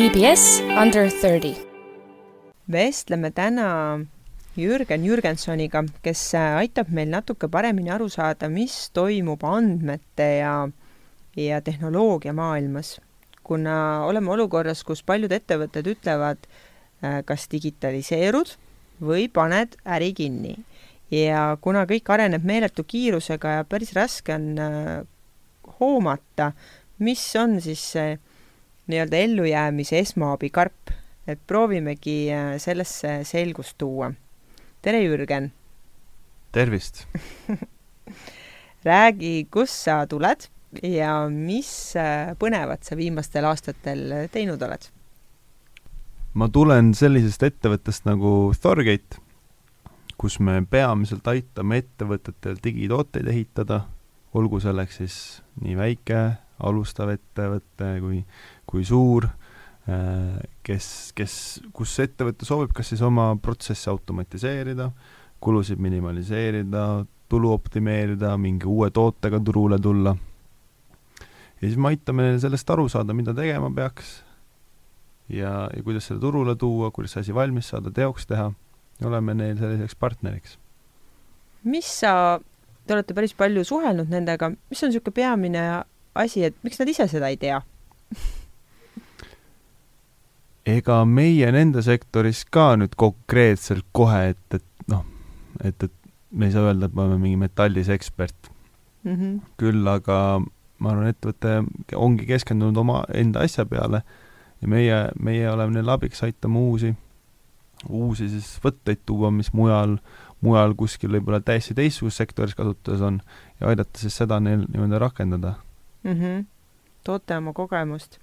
EBS Under thirty. vestleme täna Jürgen Jürgensoniga, kes aitab meil natuke paremini aru saada, mis toimub andmete ja, ja tehnoloogia maailmas. kuna oleme olukorras, kus paljud ettevõtted ütlevad, äh, kas digitaliseerud või paned äri kinni. ja kuna kõik areneb meeletu kiirusega ja päris raske on äh, hoomata, mis on siis see nii-öelda ellujäämise esmaabikarp, et proovimegi äh, sellesse selgust tuua. tere, Jürgen! tervist! räägi, kust sa tuled ja mis äh, põnevat sa viimastel aastatel teinud oled? ma tulen sellisest ettevõttest nagu Thorgate, kus me peamiselt aitame ettevõtetel digitooteid ehitada, olgu selleks siis nii väike, alustav ettevõte kui, kui suur, äh, kes, kes, kus ettevõte soovib kas siis oma protsesse automatiseerida, kulusid minimaliseerida, tulu optimeerida, mingi uue tootega turule tulla. ja siis me aitame neil sellest aru saada, mida tegema peaks ja, ja kuidas selle turule tuua, kuidas asi valmis saada, teoks teha, oleme neil selliseks partneriks. mis sa, te olete päris palju suhelnud nendega, mis on niisugune peamine asi, et miks nad ise seda ei tea ega meie nende sektoris ka nüüd konkreetselt kohe, et, et noh, et, et me ei saa öelda, et me oleme mingi metallis ekspert mm. -hmm. küll aga ma arvan, ettevõte ongi keskendunud oma enda asja peale ja meie, meie oleme neile abiks, aitame uusi, uusi siis võtteid tuua, mis mujal, mujal kuskil võib-olla täiesti teistsuguses sektoris kasutuses on ja aidata siis seda neil niimoodi rakendada mm. -hmm. toote oma kogemust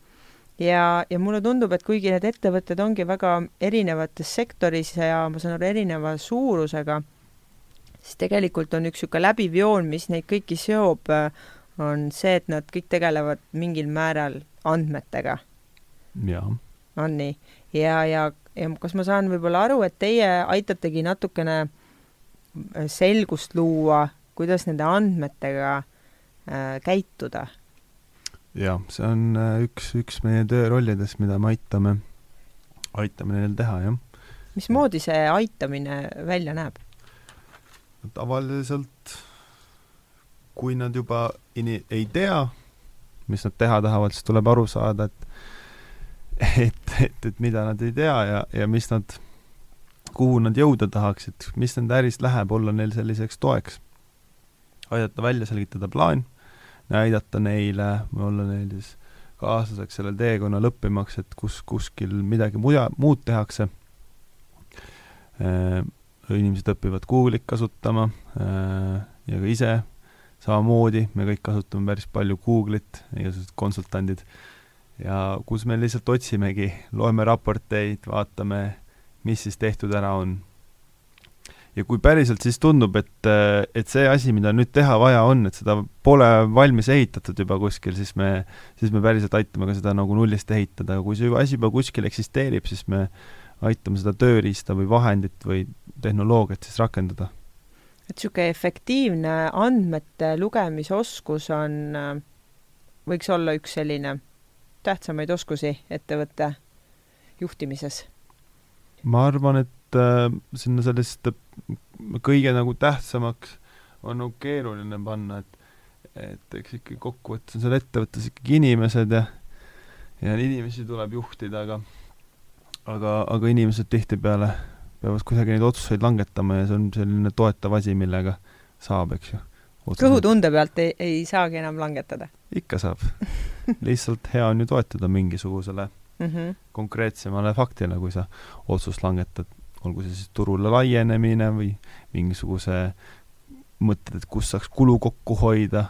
ja, ja mulle tundub, et kuigi need ettevõtted ongi väga erinevates sektoris ja ma saan aru, erineva suurusega, siis tegelikult on üks niisugune läbiv joon, mis neid kõiki seob, on see, et nad kõik tegelevad mingil määral andmetega. jah. on nii? ja, ja, ja kas ma saan võib-olla aru, et teie aitategi natukene selgust luua, kuidas nende andmetega äh, käituda jah, see on äh, üks, üks meie töörollidest, mida me aitame, aitame neil teha, jah. mismoodi see aitamine välja näeb? tavaliselt kui nad juba ini-, ei tea, mis nad teha tahavad, siis tuleb aru saada, et et, et, et mida nad ei tea ja, ja mis nad, kuhu nad jõuda tahaksid, mis nende äris läheb, olla neil selliseks toeks. aidata välja selgitada plaan näidata neile, olla neil siis kaaslaseks sellel teekonnal õppimaks, et kus kuskil midagi muja, muud tehakse. Äh, inimesed õpivad Google'it kasutama äh, ja ka ise samamoodi, me kõik kasutame päris palju Google'it, igasugused konsultandid, ja kus me lihtsalt otsimegi, loeme raporteid, vaatame, mis siis tehtud ära on ja kui päriselt siis tundub, et, et see asi, mida nüüd teha vaja on, et seda pole valmis ehitatud juba kuskil, siis me, siis me päriselt aitame ka seda nagu nullist ehitada, aga kui see asi juba kuskil eksisteerib, siis me aitame seda tööriista või vahendit või tehnoloogiat siis rakendada. et niisugune efektiivne andmete lugemisoskus on, võiks olla üks selline tähtsamaid oskusi ettevõtte juhtimises? ma arvan, et äh, sinna sellist kõige nagu tähtsamaks on nagu keeruline panna, et et eks ikkagi kokkuvõttes on seal ettevõttes ikkagi inimesed ja ja inimesi tuleb juhtida, aga aga, aga inimesed tihtipeale peavad kuidagi neid otsuseid langetama ja see on selline toetav asi, millega saab, eks ju. kõhutunde pealt ei, ei saagi enam langetada? ikka saab lihtsalt hea on ju toetuda mingisugusele mm -hmm. konkreetsemale faktile, kui sa otsust langetad olgu see siis turule laienemine või mingisuguse mõtted, et kus saaks kulu kokku hoida,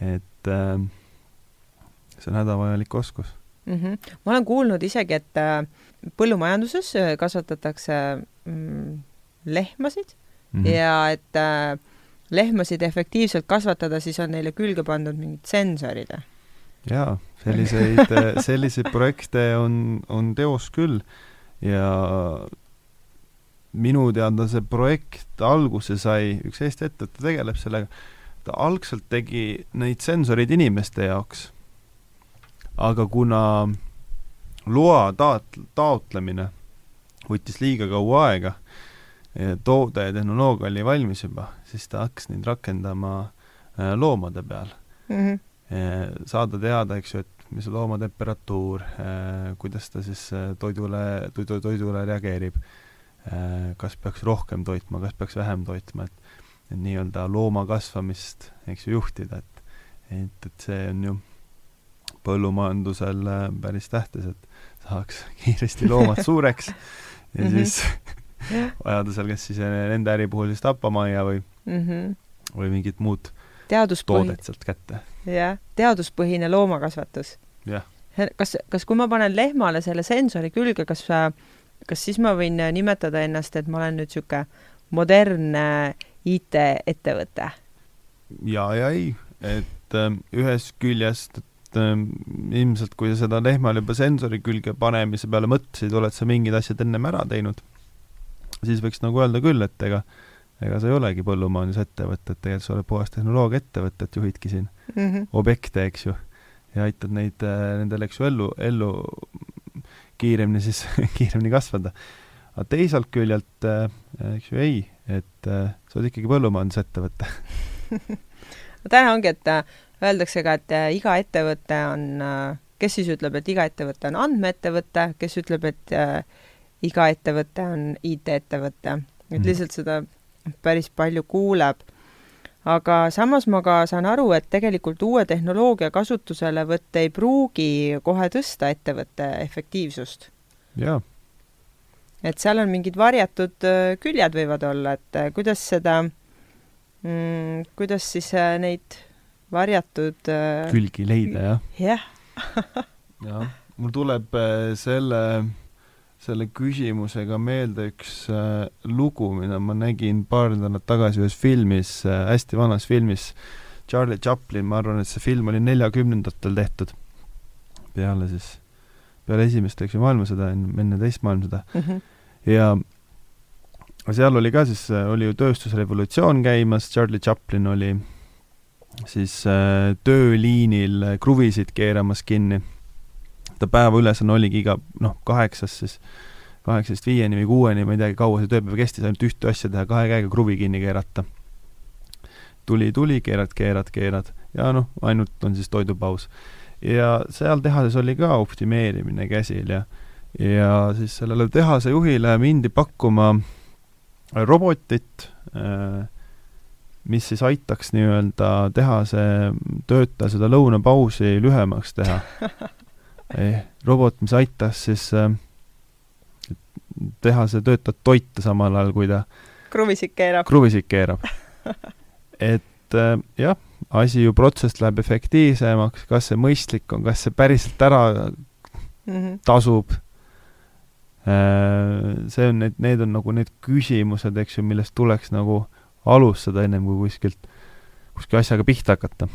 et äh, see on hädavajalik oskus mm. -hmm. ma olen kuulnud isegi, et äh, põllumajanduses äh, kasvatatakse mm, lehmasid mm -hmm. ja et äh, lehmasid efektiivselt kasvatada, siis on neile külge pandud mingid sensorid. jaa, selliseid äh, selliseid projekte on, on teos küll ja minu teada see projekt alguse sai, üks Eesti ettevõte tegeleb sellega, ta algselt tegi neid sensoreid inimeste jaoks, aga kuna loa taot-, taotlemine võttis liiga kaua aega, toode ja tehnoloogia oli valmis juba, siis ta hakkas neid rakendama äh, loomade peal mm. -hmm. saada teada, eks ju, et mis looma temperatuur, kuidas ta siis toidule, toidu, toidule reageerib, kas peaks rohkem toitma, kas peaks vähem toitma, et et nii-öelda looma kasvamist, eks ju, juhtida, et et, et see on ju põllumajandusel päris tähtis, et saaks kiiresti loomad suureks ja -hmm. siis vajadusel kas siis nende äri puhul siis tapamajja või mm, -hmm. või mingit muud toodet sealt kätte. jah, teaduspõhine loomakasvatus. jah. kas, kas kui ma panen lehmale selle sensori külge, kas, kas siis ma võin nimetada ennast, et ma olen nüüd niisugune modernne IT-ettevõte? ja, ja ei, et äh, ühest küljest et äh, ilmselt kui sa seda lehmale juba sensori külge panemise peale mõtlesid, oled sa mingid asjad ennem ära teinud, siis võiks nagu öelda küll, et ega ega sa ei olegi põllumajandusettevõte, et tegelikult sa oled puhas tehnoloogiaettevõtet, juhidki siin mm -hmm. objekte, eks ju, ja aitad neid äh,, nendel, eks ju, ellu, ellu kiiremini siis kiiremini kasvada. aga teisalt küljelt äh,, eks ju, ei, et äh, sa oled ikkagi põllumajandusettevõte no täna ongi, et äh, öeldakse ka, et äh, iga ettevõte on, äh, kes siis ütleb, et iga ettevõte on andmeettevõte, kes ütleb, et äh, iga ettevõte on IT-ettevõte, et mm. lihtsalt seda päris palju kuuleb. Aga samas ma ka saan aru, et tegelikult uue tehnoloogia kasutuselevõtt ei pruugi kohe tõsta ettevõtte efektiivsust. jaa. et seal on mingid varjatud küljed võivad olla, et kuidas seda mm,, kuidas siis neid varjatud äh, külgi leida, jah? jah. jah, mul tuleb äh, selle, selle küsimusega meelde üks äh, lugu, mida ma nägin paar nädalat tagasi ühes filmis äh,, hästi vanas filmis, Charlie Chaplin, ma arvan, et see film oli neljakümnendatel tehtud, peale siis, peale esimest, eks ju, maailmasõda, enne teist maailmasõda mm. -hmm. ja seal oli ka siis, äh, oli ju tööstusrevolutsioon käimas, Charlie Chaplin oli siis äh, tööliinil kruvisid keeramas kinni. Ta päeva ülesanne oligi iga noh, kaheksast siis, kaheksast viieni või kuueni, ma ei teagi, kaua see tööpäev kestis, ainult ühte asja teha, kahe käega kruvi kinni keerata. tuli, tuli, keerad, keerad, keerad ja noh, ainult on siis toidupaus. ja seal tehases oli ka optimeerimine käsil ja ja siis sellele tehase juhile mindi pakkuma robotit äh,, mis siis aitaks nii-öelda tehase töötaja seda lõunapausi lühemaks teha eh,. robot, mis aitas siis äh, tehase töötajat toita samal ajal, kui ta kruvisid keerab. kruvisid keerab et äh, jah, asi ju, protsess läheb efektiivsemaks, kas see mõistlik on, kas see päriselt ära mm -hmm. tasub äh,, see on need, need on nagu need küsimused, eks ju, millest tuleks nagu alustada, ennem kui kuskilt, kuskil asjaga pihta hakata.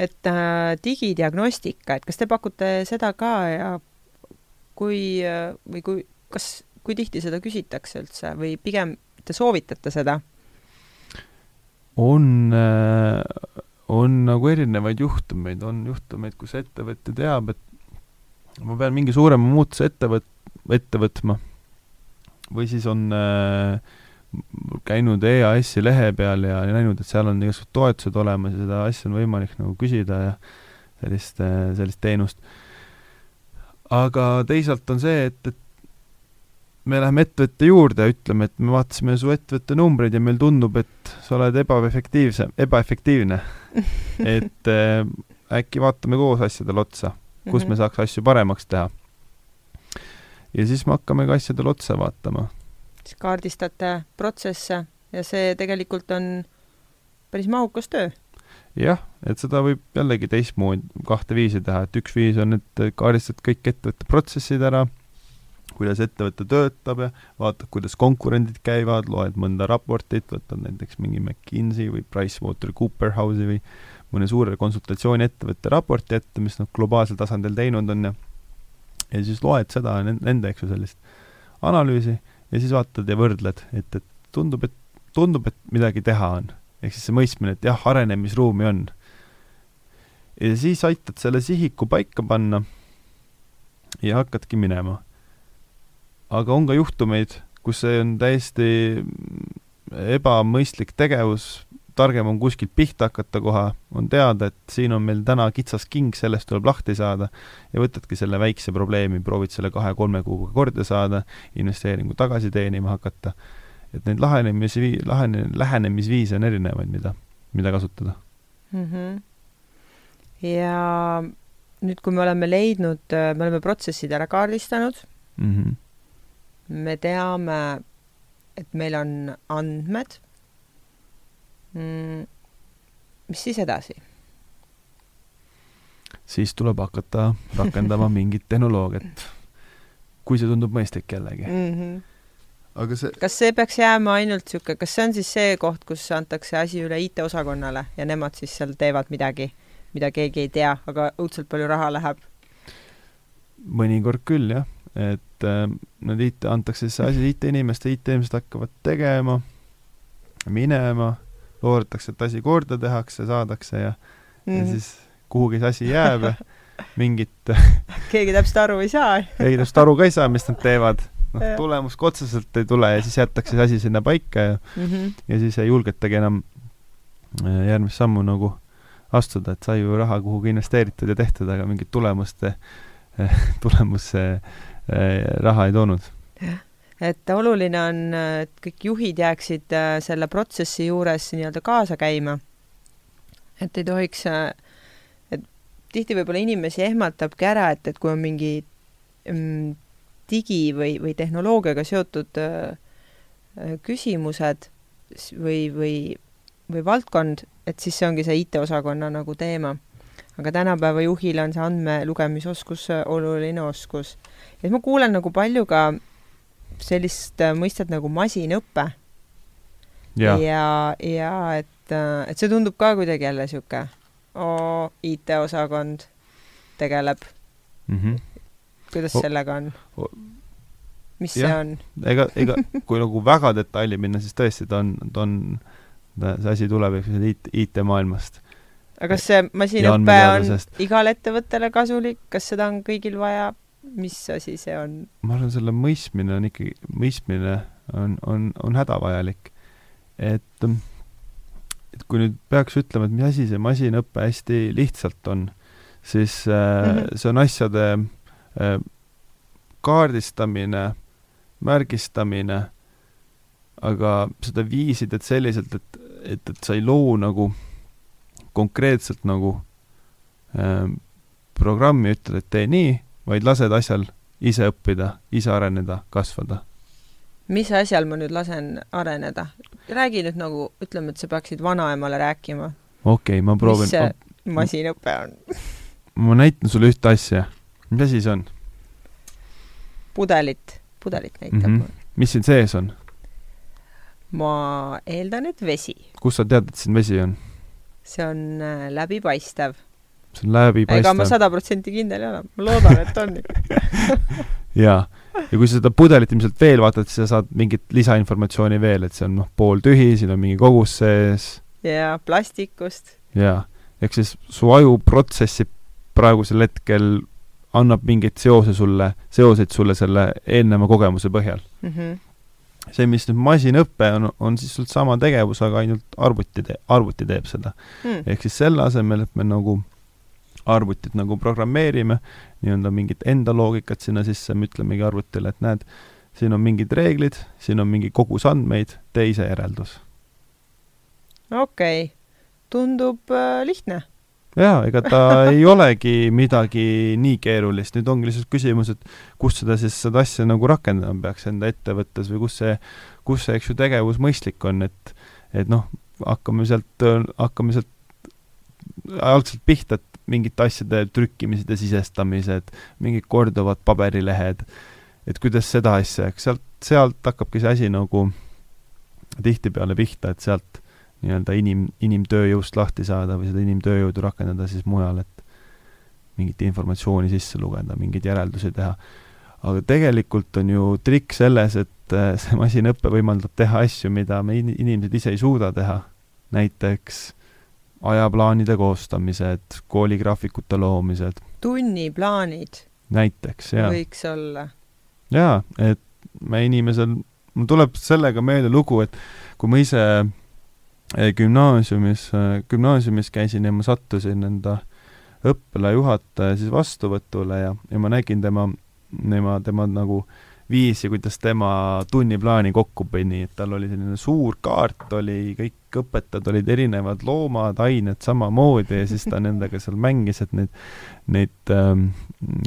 Et äh, digidiagnostika, et kas te pakute seda ka ja kui äh, või kui, kas, kui tihti seda küsitakse üldse või pigem te soovitate seda? on äh, on nagu erinevaid juhtumeid, on juhtumeid, kus ettevõtja teab, et ma pean mingi suurema muutuse ette võt-, ette võtma. või siis on äh, käinud EAS-i lehe peal ja näinud, et seal on igasugused toetused olemas ja seda asja on võimalik nagu küsida ja sellist, sellist teenust. aga teisalt on see, et, et me läheme ettevõtte juurde ja ütleme, et me vaatasime su ettevõtte numbreid ja meil tundub, et sa oled ebaefektiivse, ebaefektiivne et äh, äkki vaatame koos asjadele otsa, kus mm -hmm. me saaks asju paremaks teha. ja siis me hakkamegi asjadele otsa vaatama siis kaardistate protsesse ja see tegelikult on päris mahukas töö. jah, et seda võib jällegi teistmoodi, kahte viisi teha, et üks viis on, et kaardistad kõik ettevõtte protsessid ära, kuidas ettevõte töötab ja vaatad, kuidas konkurendid käivad, loed mõnda raportit, võtad näiteks mingi McKinsey või PricewaterhouseCooperhouse'i või mõne suure konsultatsiooniettevõtte raporti ette, mis nad globaalsel tasandil teinud on ja ja siis loed seda, nende, eks ju, sellist analüüsi ja siis vaatad ja võrdled, et, et tundub, et tundub, et midagi teha on. ehk siis see mõistmine, et jah, arenemisruumi on. ja siis aitad selle sihiku paika panna ja hakkadki minema. aga on ka juhtumeid, kus see on täiesti ebamõistlik tegevus, targem on kuskilt pihta hakata kohe, on teada, et siin on meil täna kitsas king, sellest tuleb lahti saada ja võtadki selle väikse probleemi, proovid selle kahe-kolme kuuga korda saada, investeeringu tagasi teenima hakata. et neid lahenemisvii-, lahene-, lähenemisviise on erinevaid, mida, mida kasutada mm. -hmm. ja nüüd, kui me oleme leidnud, me oleme protsessid ära kaardistanud mm, -hmm. me teame, et meil on andmed mm,. mis siis edasi? siis tuleb hakata rakendama mingit tehnoloogiat, kui see tundub mõistlik jällegi mm. -hmm. aga see kas see peaks jääma ainult niisugune, kas see on siis see koht, kus antakse asi üle IT-osakonnale ja nemad siis seal teevad midagi, mida keegi ei tea, aga õudselt palju raha läheb? mõnikord küll jah, et äh, need IT, antakse see asi IT-inimeste, IT-inimesed hakkavad tegema, minema loodetakse, et asi korda tehakse, saadakse ja mm, -hmm. ja mhm. siis kuhugi see asi jääb ja mingit keegi täpselt aru ei saa. keegi täpselt aru ka ei saa, mis nad teevad. noh, tulemust ka otseselt ei tule ja siis jätakse see asi sinna paika ja mm, -hmm. ja siis ei julgetagi enam äh, järgmist sammu nagu astuda, et sai ju raha kuhugi investeeritud ja tehtud, aga mingit tulemust, tulemust see äh, raha ei toonud. jah et oluline on, et kõik juhid jääksid äh, selle protsessi juures nii-öelda kaasa käima. et ei tohiks, äh, et tihti võib-olla inimesi ehmatabki ära, et, et kui on mingi mm, digi või, või tehnoloogiaga seotud äh, küsimused või, või, või valdkond, et siis see ongi see IT-osakonna nagu teema. aga tänapäeva juhil on see andmelugemisoskus oluline oskus. ja siis ma kuulen nagu palju ka sellist äh, mõistet nagu masinõpe. ja, ja, ja et, äh, et see tundub ka kuidagi jälle sihuke, oo, IT-osakond tegeleb mm. -hmm. kuidas o sellega on? mis ja. see on? ega, ega kui nagu väga detaili minna, siis tõesti ta on, ta on, see asi tuleb eks IT, IT-maailmast aga kas see masinõpe on, on igale ettevõttele kasulik, kas seda on kõigil vaja? Mis asi see on? ma arvan, selle mõistmine on ikkagi, mõistmine on, on, on hädavajalik. et, et kui nüüd peaks ütlema, et mis asi see masinõpe hästi lihtsalt on, siis äh, mm -hmm. see on asjade äh, kaardistamine, märgistamine, aga seda viisi teed selliselt, et, et, et sa ei loo nagu konkreetselt nagu äh, programmi, ütled, et tee nii vaid lased asjal ise õppida, ise areneda, kasvada. mis asjal ma nüüd lasen areneda? räägi nüüd nagu, ütleme, et sa peaksid vanaemale rääkima. okei okay,, ma proovin. mis see masinõpe on ma näitan sulle ühte asja. mis asi see on? pudelit, pudelit näitab mm. -hmm. mis siin sees on? ma eeldan, et vesi. kust sa tead, et siin vesi on? see on äh, läbipaistev see on läbipaistev. ega ma sada protsenti kindel ei ole, ma loodan, et on jaa, ja kui sa seda pudelit ilmselt veel vaatad, siis sa saad mingit lisainformatsiooni veel, et see on noh, pooltühi, siin on mingi kogus sees. jaa, plastikust. jaa, ehk siis su aju protsessib praegusel hetkel, annab mingeid seose sulle, seoseid sulle selle eelneva kogemuse põhjal mm. -hmm see, mis nüüd masinõpe on, on sisuliselt sama tegevus, aga ainult arvuti tee-, arvuti teeb seda mm.. ehk siis selle asemel, et me nagu arvutit nagu programmeerime, nii-öelda mingit enda loogikat sinna sisse, me ütlemegi arvutile, et näed, siin on mingid reeglid, siin on mingi kogus andmeid, tee ise järeldus. okei okay., tundub äh, lihtne. jaa, ega ta ei olegi midagi nii keerulist, nüüd ongi lihtsalt küsimus, et kus seda siis, seda asja nagu rakendama peaks enda ettevõttes või kus see, kus see, eks ju, tegevus mõistlik on, et et noh, hakkame sealt, hakkame sealt algselt pihta, et mingite asjade trükkimised ja sisestamised, mingid korduvad paberilehed, et kuidas seda asja, eks sealt, sealt hakkabki see asi nagu tihtipeale pihta, et sealt nii-öelda inim, inimtööjõust lahti saada või seda inimtööjõudu rakendada siis mujal, et mingit informatsiooni sisse lugeda, mingeid järeldusi teha. aga tegelikult on ju trikk selles, et äh, see masinõpe võimaldab teha asju, mida me in-, inimesed ise ei suuda teha. näiteks ajaplaanide koostamised, kooligraafikute loomised. tunniplaanid. näiteks, jaa. võiks olla. jaa, et me inimesel, mul tuleb sellega meelde lugu, et kui ma ise eh, gümnaasiumis, eh, gümnaasiumis käisin ja ma sattusin enda õppealajuhataja siis vastuvõtule ja, ja ma nägin tema, tema, tema nagu viisi, kuidas tema tunniplaani kokku pani, et tal oli selline suur kaart, oli, kõik õpetajad olid erinevad loomad, ained samamoodi ja siis ta nendega seal mängis, et neid, neid ähm,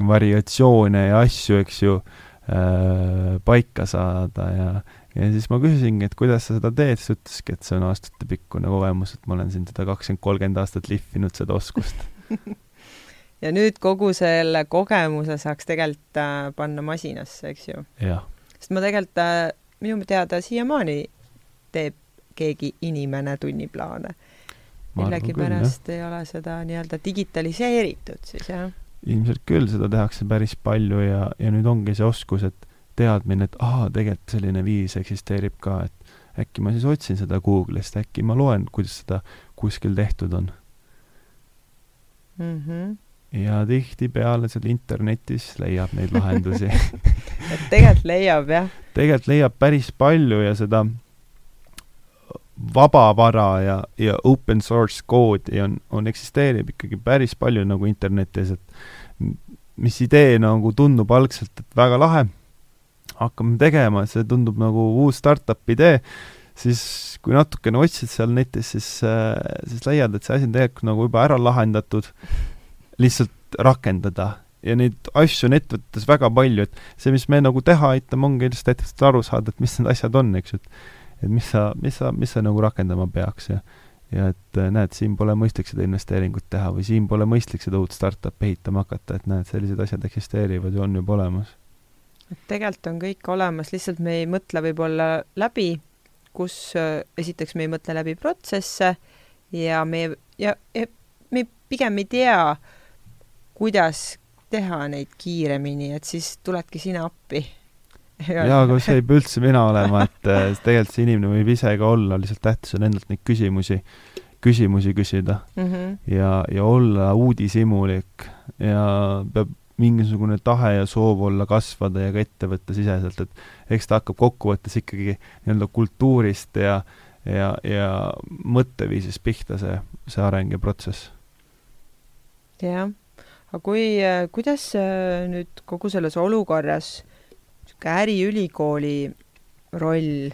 variatsioone ja asju, eks ju äh,, paika saada ja ja siis ma küsisingi, et kuidas sa seda teed, siis ütleski, et see on aastatepikkune kogemus, et ma olen siin seda kakskümmend, kolmkümmend aastat lihvinud, seda oskust ja nüüd kogu selle kogemuse saaks tegelikult äh, panna masinasse, eks ju? sest ma tegelikult äh,, minu teada siiamaani teeb keegi inimene tunniplaane. millegipärast ei ole seda nii-öelda digitaliseeritud siis, jah? ilmselt küll, seda tehakse päris palju ja, ja nüüd ongi see oskus, et teadmine, et aa, tegelikult selline viis eksisteerib ka, et äkki ma siis otsin seda Google'ist, äkki ma loen, kuidas seda kuskil tehtud on mm. -hmm. Ja tihtipeale seal internetis leiab neid lahendusi et tegelikult leiab, jah? tegelikult leiab päris palju ja seda vabavara ja, ja open source koodi on, on, eksisteerib ikkagi päris palju nagu internetis, et mis idee nagu tundub algselt, et väga lahe hakkame tegema, see tundub nagu uus startup idee, siis kui natukene otsid seal netis, siis, äh, siis leiad, et see asi on tegelikult nagu juba ära lahendatud, lihtsalt rakendada. ja neid asju on ettevõtetes väga palju, et see, mis me nagu teha aitame, ongi lihtsalt ettevõtetel aru saada, et mis need asjad on, eks ju, et et mis sa, mis sa, mis sa nagu rakendama peaks ja ja et äh, näed, siin pole mõistlik seda investeeringut teha või siin pole mõistlik seda uut startup'i ehitama hakata, et näed, sellised asjad eksisteerivad ja on juba olemas et tegelikult on kõik olemas, lihtsalt me ei mõtle võib-olla läbi, kus esiteks me ei mõtle läbi protsesse ja me ja, ja me pigem ei tea, kuidas teha neid kiiremini, et siis tuledki sina appi. jaa, aga see ei pea üldse mina olema, et äh, tegelikult see inimene võib ise ka olla, lihtsalt tähtis on endalt neid küsimusi, küsimusi küsida mm -hmm. ja, ja olla uudishimulik ja peab mingisugune tahe ja soov olla kasvada ja ka ettevõttesiseselt, et eks ta hakkab kokkuvõttes ikkagi nii-öelda kultuurist ja ja, ja mõtteviisist pihta see, see areng ja protsess. jah, aga kui, kuidas nüüd kogu selles olukorras niisugune äriülikooli roll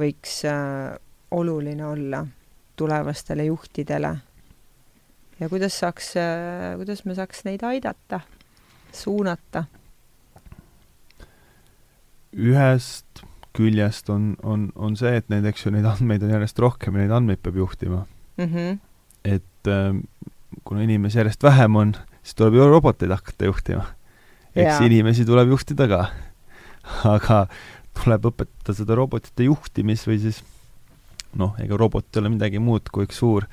võiks äh, oluline olla tulevastele juhtidele ja kuidas saaks, kuidas me saaks neid aidata, suunata? ühest küljest on, on, on see, et neid, eks ju, neid andmeid on järjest rohkem ja neid andmeid peab juhtima mm. -hmm. et äh, kuna inimesi järjest vähem on, siis tuleb ju roboteid hakata juhtima. eks ja. inimesi tuleb juhtida ka. aga tuleb õpetada seda robotite juhtimis või siis noh, ega robot ei ole midagi muud kui üks suur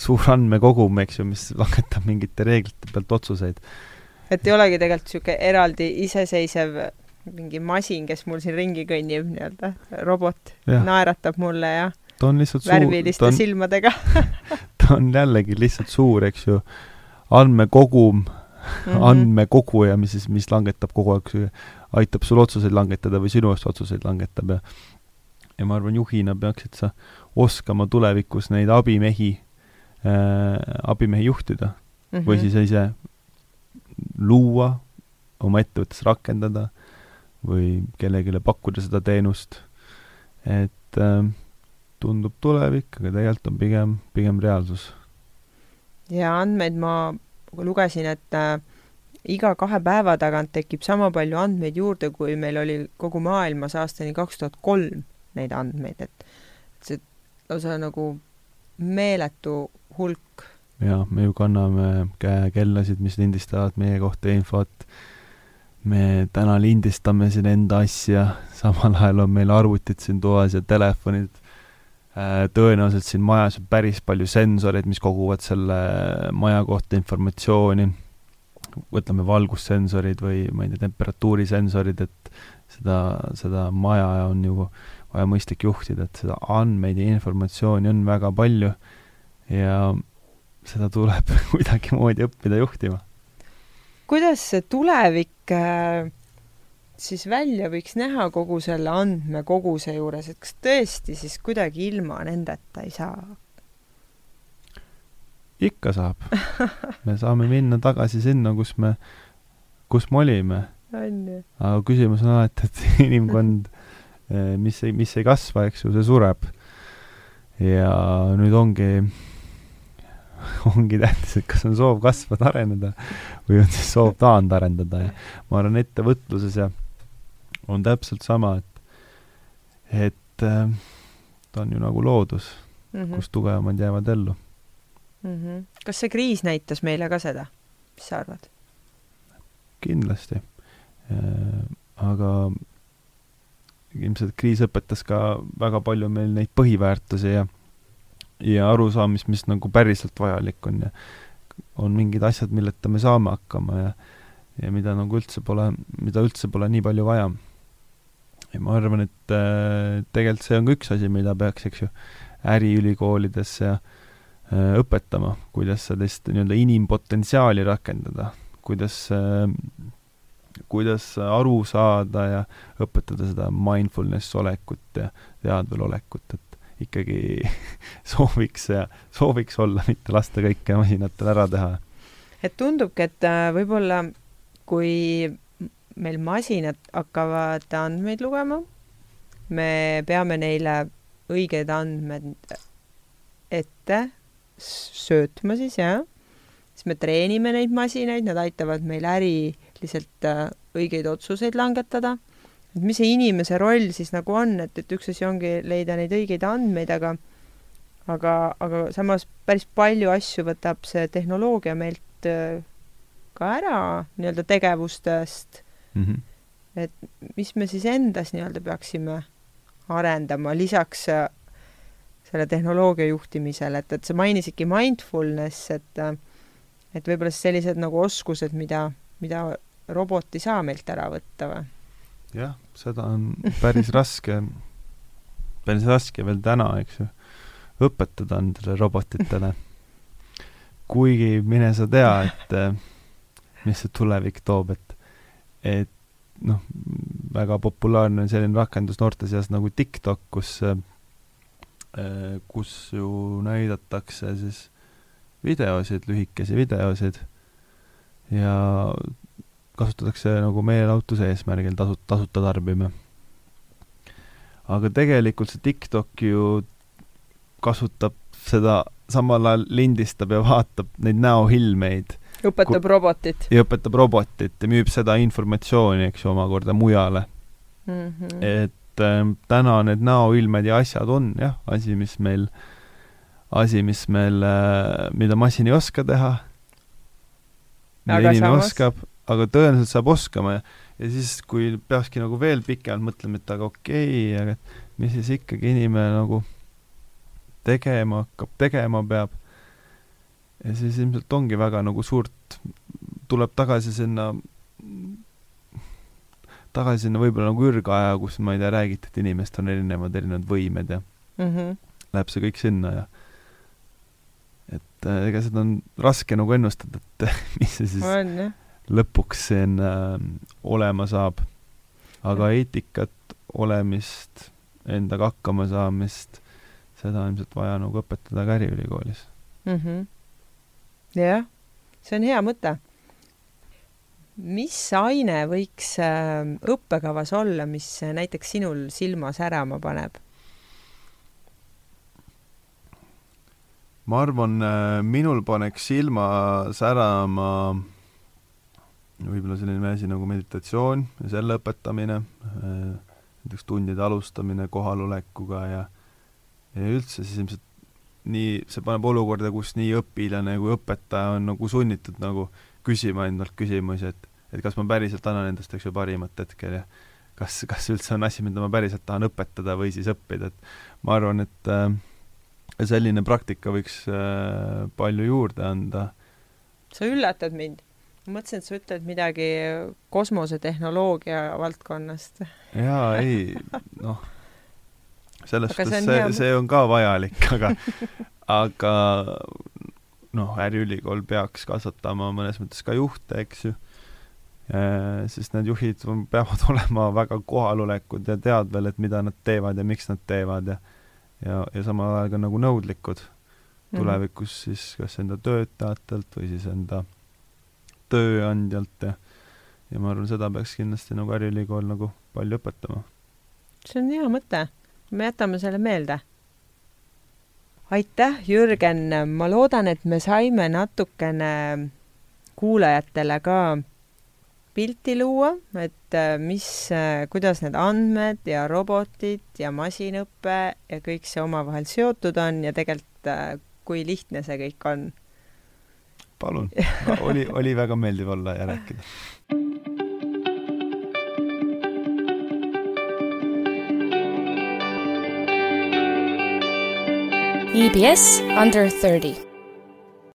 suur andmekogum, eks ju, mis langetab mingite reeglite pealt otsuseid. et ei olegi tegelikult niisugune eraldi iseseisev mingi masin, kes mul siin ringi kõnnib, nii-öelda robot ja. naeratab mulle ja ta on lihtsalt suur värviliste on, silmadega ta on jällegi lihtsalt suur, eks ju, andmekogum mm, -hmm. andmekoguja, mis siis, mis langetab kogu aeg, aitab sul otsuseid langetada või sinu eest otsuseid langetab ja ja ma arvan, juhina peaksid sa oskama tulevikus neid abimehi äh, abimehi juhtida mm -hmm. või siis ise luua, oma ettevõttes rakendada või kellelegi pakkuda seda teenust. et äh, tundub tulevik, aga tegelikult on pigem, pigem reaalsus. ja andmeid ma lugesin, et äh, iga kahe päeva tagant tekib sama palju andmeid juurde, kui meil oli kogu maailmas aastani kaks tuhat kolm neid andmeid, et see lausa nagu meeletu hulk. jaa, me ju kanname käekellasid, mis lindistavad meie kohta infot. me täna lindistame siin enda asja, samal ajal on meil arvutid siin toas ja telefonid. Äh, tõenäoliselt siin majas on päris palju sensoreid, mis koguvad selle maja kohta informatsiooni. võtame valgussensorid või ma ei tea, temperatuurisensorid, et seda, seda maja on ju vaja mõistlik juhtida, et seda andmeid ja informatsiooni on väga palju ja seda tuleb kuidagimoodi õppida juhtima. kuidas see tulevik äh, siis välja võiks näha kogu selle andmekoguse juures, et kas tõesti siis kuidagi ilma nendeta ei saa? ikka saab. me saame minna tagasi sinna, kus me, kus me olime. aga küsimus on alati, et inimkond, eh, mis ei, mis ei kasva, eks ju, see sureb. ja nüüd ongi, ongi tähtis, et kas on soov kasvada, areneda või on siis soov taandarendada ja ma arvan, ettevõtluses ja on täpselt sama, et, et äh, ta on ju nagu loodus mm, -hmm. kus tugevamad jäävad ellu mm. -hmm. kas see kriis näitas meile ka seda, mis sa arvad? kindlasti äh,. aga ilmselt kriis õpetas ka väga palju meil neid põhiväärtusi ja ja arusaamist, mis nagu päriselt vajalik on ja on mingid asjad, milleta me saame hakkama ja ja mida nagu üldse pole, mida üldse pole nii palju vaja ja ma arvan, et äh, tegelikult see on ka üks asi, mida peaks, eks ju, äriülikoolides ja äh, õpetama, kuidas sellist nii-öelda inimpotentsiaali rakendada, kuidas äh, kuidas aru saada ja õpetada seda mindfulness olekut ja teadvel olekut, et ikkagi sooviks ja sooviks olla, mitte lasta kõike masinatel ära teha. et tundubki, et äh, võib-olla kui meil masinad hakkavad andmeid lugema, me peame neile õiged andmed ette söötma siis, jah, siis me treenime neid masinaid, nad aitavad meil äriliselt äh, õigeid otsuseid langetada. et mis see inimese roll siis nagu on, et, et üks asi ongi leida neid õigeid andmeid, aga aga, aga samas päris palju asju võtab see tehnoloogia meilt äh, ka ära nii-öelda tegevustest mm. -hmm. et mis me siis endas nii-öelda peaksime arendama lisaks äh, selle tehnoloogia juhtimisele, et, et sa mainisidki mindfulness, et äh, et võib-olla siis sellised nagu oskused, mida, mida robot ei saa meilt ära võtta või? jah, seda on päris raske, päris raske veel täna, eks ju, õpetada nendele robotitele. kuigi mine sa tea, et äh, mis see tulevik toob, et et noh, väga populaarne on selline rakendus noorte seas nagu TikTok, kus, äh, kus ju näidatakse siis videosid, lühikesi videosid ja kasutatakse nagu meelelahutuse eesmärgil tasu-, tasuta tarbime. aga tegelikult see TikTok ju kasutab seda, samal ajal lindistab ja vaatab neid näoilmeid õpetab robotit. ja õpetab robotit ja müüb seda informatsiooni, eks ju, omakorda mujale mm. -hmm. et äh, täna need näoilmed ja asjad on jah, asi, mis meil, asi, mis meil äh,, mida masin ei oska teha, mida inimene samas... oskab, aga tõenäoliselt saab oskama ja, ja siis, kui peakski nagu veel pikemalt mõtlema, et aga okei okay,, aga mis siis ikkagi inimene nagu tegema hakkab, tegema peab ja siis ilmselt ongi väga nagu suurt, tuleb tagasi sinna, tagasi sinna võib-olla nagu ürgaja, kus ma ei tea, räägiti, et inimestel on erinevad, erinevad võimed ja mm -hmm. läheb see kõik sinna ja et äh, ega seda on raske nagu ennustada, et mis see siis on, lõpuks siin äh, olema saab. aga eetikat, olemist, endaga hakkama saamist, seda on ilmselt vaja nagu õpetada ka äriülikoolis mm. -hmm jah, see on hea mõte. mis aine võiks äh, õppekavas olla, mis näiteks sinul silma särama paneb? ma arvan, äh, minul paneks silma särama võib-olla selline asi nagu meditatsioon ja selle õpetamine, äh, näiteks tundide alustamine kohalolekuga ja ja üldse siis ilmselt nii, see paneb olukorda, kus nii õpilane kui õpetaja on nagu sunnitud nagu küsima endalt küsimusi, et et kas ma päriselt annan endast, eks ju, parimat hetkel ja kas, kas üldse on asi, mida ma päriselt tahan õpetada või siis õppida, et ma arvan, et äh, selline praktika võiks äh, palju juurde anda. sa üllatad mind. ma mõtlesin, et sa ütled midagi kosmosetehnoloogia valdkonnast. jaa, ei, noh selles suhtes see, see, on ka vajalik, aga aga noh, äriülikool peaks kasvatama mõnes mõttes ka juhte, eks ju, Äh, sest need juhid on, peavad olema väga kohalolekud ja teadvel, et mida nad teevad ja miks nad teevad ja ja, ja samal ajal ka nagu nõudlikud mhm. tulevikus siis kas enda töötajatelt või siis enda tööandjalt ja ja ma arvan, seda peaks kindlasti nagu Äriülikool nagu palju õpetama. see on hea mõte, me jätame selle meelde. aitäh, Jürgen, ma loodan, et me saime natukene kuulajatele ka pilti luua, et äh, mis, äh, kuidas need andmed ja robotid ja masinõpe ja kõik see omavahel seotud on ja tegelikult äh, kui lihtne see kõik on. palun oli, oli väga meeldiv olla ja rääkida. EBS Under 30